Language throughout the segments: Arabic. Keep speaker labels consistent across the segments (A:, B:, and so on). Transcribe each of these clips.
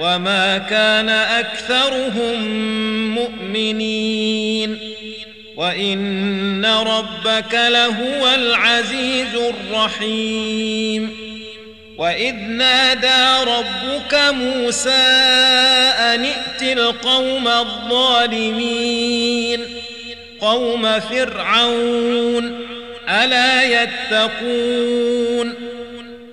A: وما كان اكثرهم مؤمنين وان ربك لهو العزيز الرحيم واذ نادى ربك موسى ان ائت القوم الظالمين قوم فرعون الا يتقون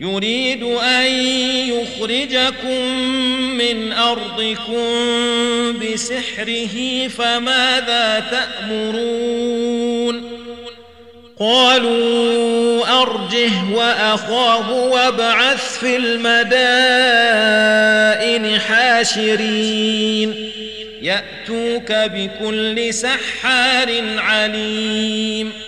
A: يريد أن يخرجكم من أرضكم بسحره فماذا تأمرون؟ قالوا أرجه وأخاه وابعث في المدائن حاشرين. يأتوك بكل سحار عليم.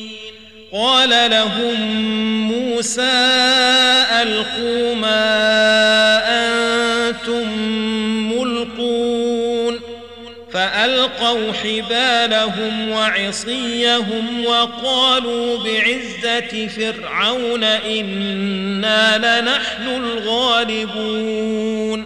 A: قال لهم موسى ألقوا ما أنتم فألقوا حبالهم وعصيهم وقالوا بعزة فرعون إنا لنحن الغالبون.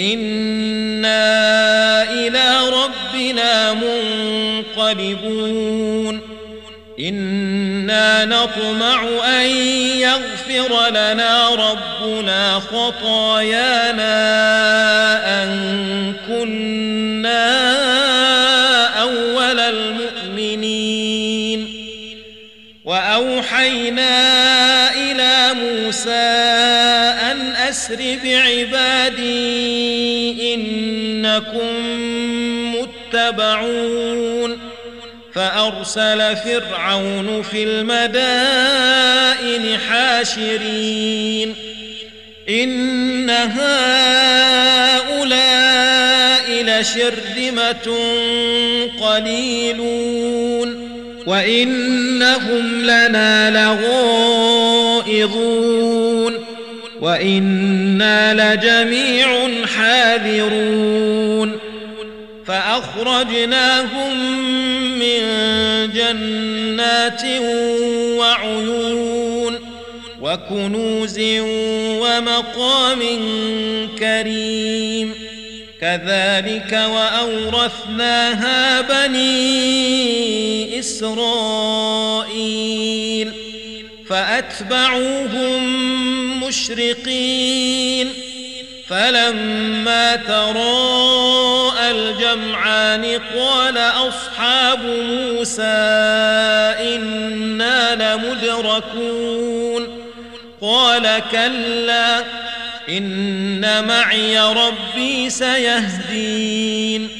A: إنا إلى ربنا منقلبون إنا نطمع أن يغفر لنا ربنا خطايانا أن كنا أول المؤمنين وأوحينا إلى موسى أن أسر بعبادي إنكم متبعون فأرسل فرعون في المدائن حاشرين إن هؤلاء لشرذمة قليلون وإنهم لنا لغائظون وإنا لجميع حاذرون. فأخرجناهم من جنات وعيون وكنوز ومقام كريم. كذلك وأورثناها بني إسرائيل. فأتبعوهم مشرقين فلما تراءى الجمعان قال أصحاب موسى إنا لمدركون. قال كلا إن معي ربي سيهدين.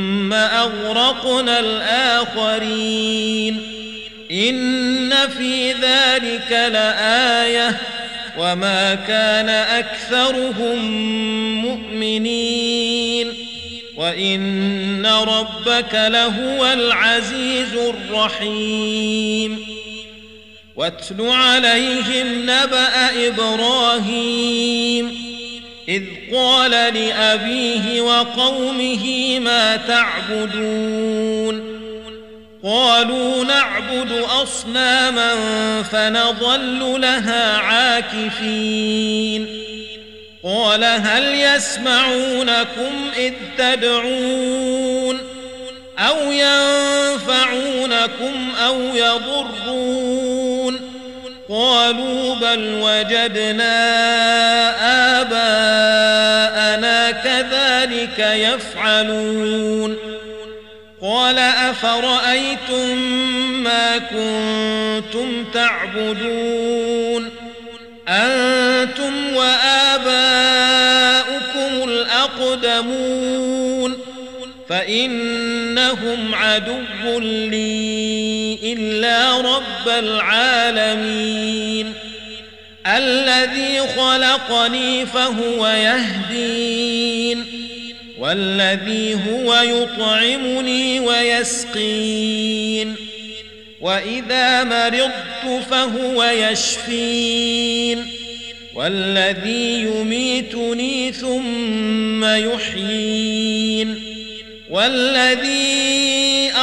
A: أغرقنا الآخرين. إن في ذلك لآية. وما كان أكثرهم مؤمنين. وإن ربك لهو العزيز الرحيم. واتل عليهم نبأ إبراهيم. إذ قال لأبيه وقومه ما تعبدون؟ قالوا نعبد أصناما فنظل لها عاكفين. قال هل يسمعونكم إذ تدعون؟ أو ينفعونكم أو يضرون قالوا بل وجدنا آباءنا كذلك يفعلون. قال أفرأيتم ما كنتم تعبدون؟ أنتم وآباؤكم الأقدمون. فإنهم عدو لي. إلا رب العالمين. الذي خلقني فهو يهدين. والذي هو يطعمني ويسقين. وإذا مرضت فهو يشفين. والذي يميتني ثم يحيين. والذي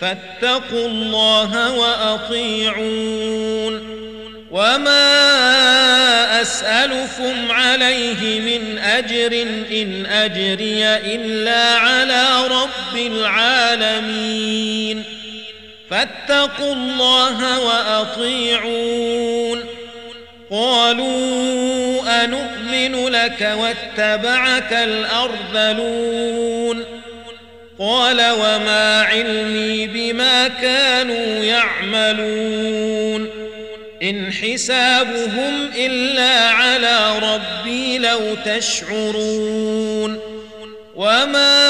A: فاتقوا الله وأطيعون. وما أسألكم عليه من أجر إن أجري إلا على رب العالمين. فاتقوا الله وأطيعون. قالوا أنؤمن لك واتبعك الأرذلون. قال وما علمي بما كانوا يعملون. إن حسابهم إلا على ربي لو تشعرون. وما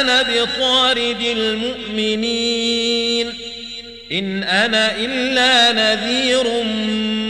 A: أنا بطارد المؤمنين. إن أنا إلا نذير مبين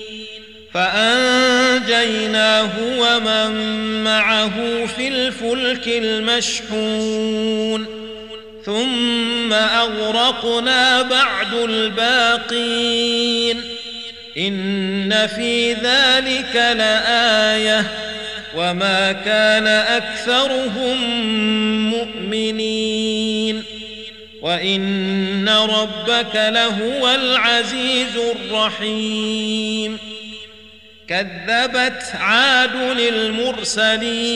A: فأنجيناه ومن معه في الفلك المشحون. ثم أغرقنا بعد الباقين. إن في ذلك لآية. وما كان أكثرهم مؤمنين. وإن ربك لهو العزيز الرحيم. كذبت عاد للمرسلين.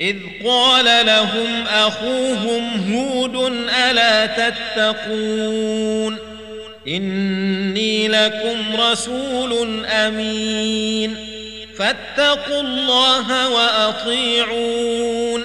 A: إذ قال لهم أخوهم هود ألا تتقون؟ إني لكم رسول أمين. فاتقوا الله وأطيعون.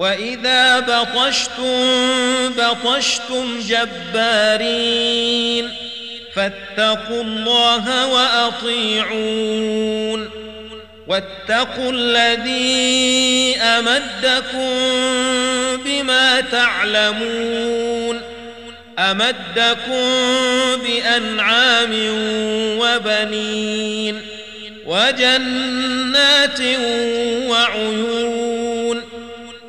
A: واذا بطشتم بطشتم جبارين فاتقوا الله واطيعون واتقوا الذي امدكم بما تعلمون امدكم بانعام وبنين وجنات وعيون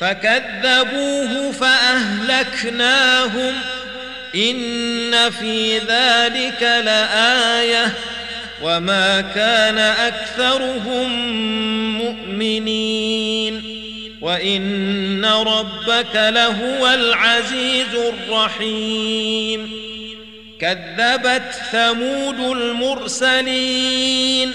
A: فكذبوه فأهلكناهم. إن في ذلك لآية. وما كان أكثرهم مؤمنين. وإن ربك لهو العزيز الرحيم. كذبت ثمود المرسلين.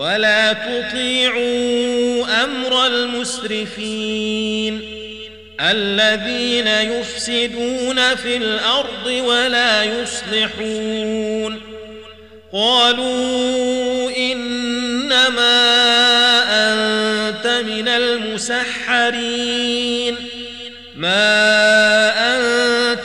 A: ولا تطيعوا أمر المسرفين الذين يفسدون في الأرض ولا يصلحون قالوا إنما أنت من المسحرين ما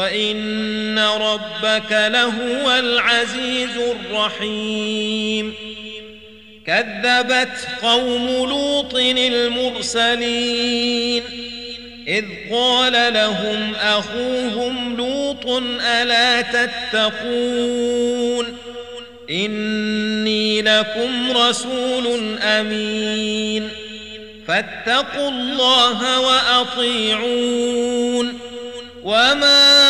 A: وإن ربك لهو العزيز الرحيم كذبت قوم لوط المرسلين إذ قال لهم أخوهم لوط ألا تتقون إني لكم رسول أمين فاتقوا الله وأطيعون وما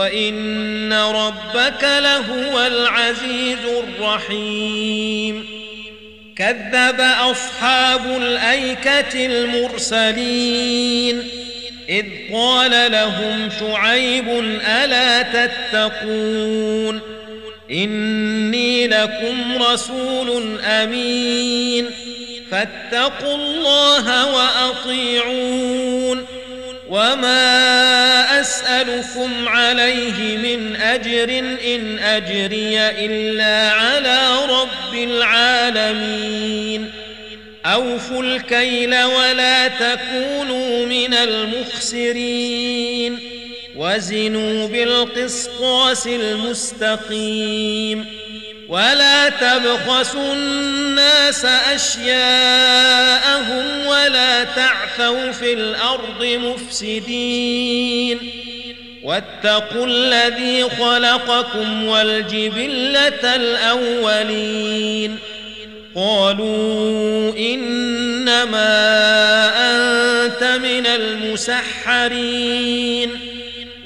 A: وان ربك لهو العزيز الرحيم كذب اصحاب الايكه المرسلين إذ قال لهم شعيب ألا تتقون إني لكم رسول أمين فاتقوا الله وأطيعون وما أسألكم عليه من أجر إن أجري إلا على رب العالمين أوفوا الكيل ولا تكونوا من المخسرين وزنوا بالقسطاس المستقيم ولا تبخسوا الناس أشياءهم ولا تعثوا في الأرض مفسدين واتقوا الذي خلقكم والجبلة الأولين قالوا إنما أنت من المسحرين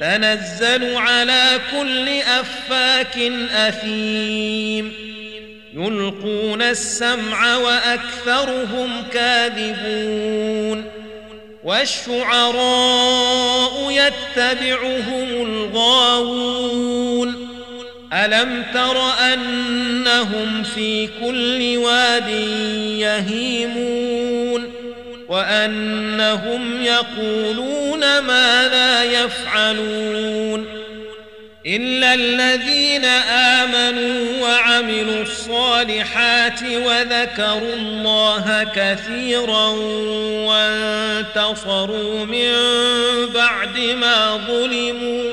A: تنزل على كل أفاك أثيم. يلقون السمع وأكثرهم كاذبون. والشعراء يتبعهم الغاوون. ألم تر أنهم في كل واد يهيمون؟ وأنهم يقولون ما لا يفعلون إلا الذين آمنوا وعملوا الصالحات وذكروا الله كثيرا وانتصروا من بعد ما ظلموا